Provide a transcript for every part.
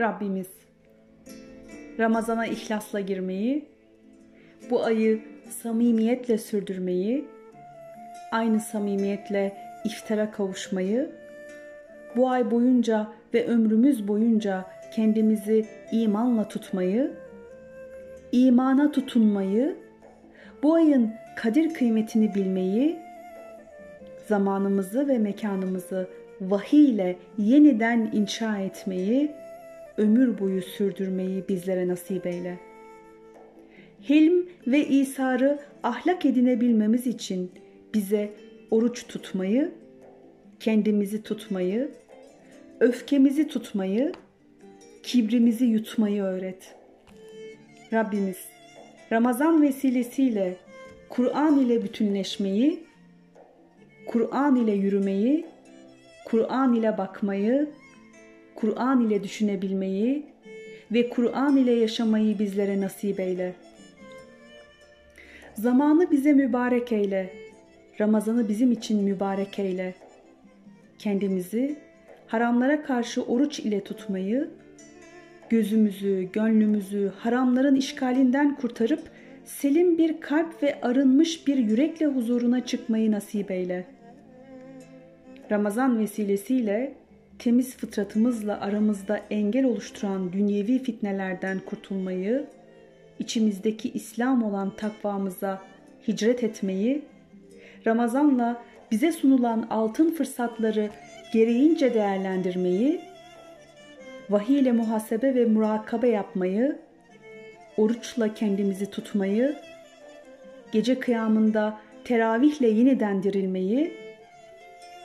Rabbimiz. Ramazana ihlasla girmeyi, bu ayı samimiyetle sürdürmeyi, aynı samimiyetle iftara kavuşmayı, bu ay boyunca ve ömrümüz boyunca kendimizi imanla tutmayı, imana tutunmayı, bu ayın kadir kıymetini bilmeyi, zamanımızı ve mekanımızı vahiy ile yeniden inşa etmeyi, ömür boyu sürdürmeyi bizlere nasip eyle. Hilm ve İsar'ı ahlak edinebilmemiz için bize oruç tutmayı, kendimizi tutmayı, öfkemizi tutmayı, kibrimizi yutmayı öğret. Rabbimiz Ramazan vesilesiyle Kur'an ile bütünleşmeyi, Kur'an ile yürümeyi, Kur'an ile bakmayı, Kur'an ile düşünebilmeyi ve Kur'an ile yaşamayı bizlere nasip eyle. Zamanı bize mübarek eyle. Ramazanı bizim için mübarek eyle. Kendimizi haramlara karşı oruç ile tutmayı, gözümüzü, gönlümüzü haramların işgalinden kurtarıp selim bir kalp ve arınmış bir yürekle huzuruna çıkmayı nasip eyle. Ramazan vesilesiyle temiz fıtratımızla aramızda engel oluşturan dünyevi fitnelerden kurtulmayı, içimizdeki İslam olan takvamıza hicret etmeyi, Ramazan'la bize sunulan altın fırsatları gereğince değerlendirmeyi, vahiy ile muhasebe ve murakabe yapmayı, oruçla kendimizi tutmayı, gece kıyamında teravihle yeniden dirilmeyi,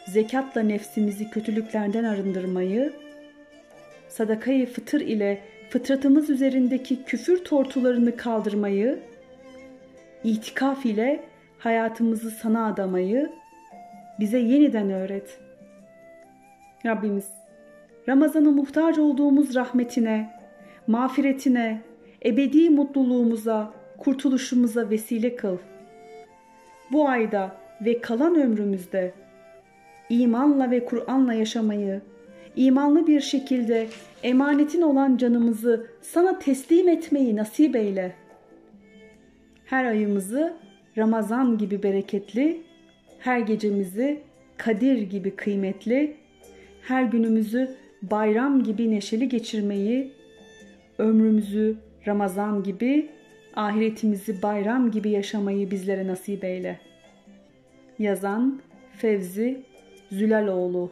zekatla nefsimizi kötülüklerden arındırmayı, sadakayı fıtır ile fıtratımız üzerindeki küfür tortularını kaldırmayı, itikaf ile hayatımızı sana adamayı bize yeniden öğret. Rabbimiz, Ramazan'ı muhtaç olduğumuz rahmetine, mağfiretine, ebedi mutluluğumuza, kurtuluşumuza vesile kıl. Bu ayda ve kalan ömrümüzde imanla ve Kur'an'la yaşamayı, imanlı bir şekilde emanetin olan canımızı sana teslim etmeyi nasip eyle. Her ayımızı Ramazan gibi bereketli, her gecemizi Kadir gibi kıymetli, her günümüzü bayram gibi neşeli geçirmeyi, ömrümüzü Ramazan gibi, ahiretimizi bayram gibi yaşamayı bizlere nasip eyle. Yazan Fevzi Zülaloğlu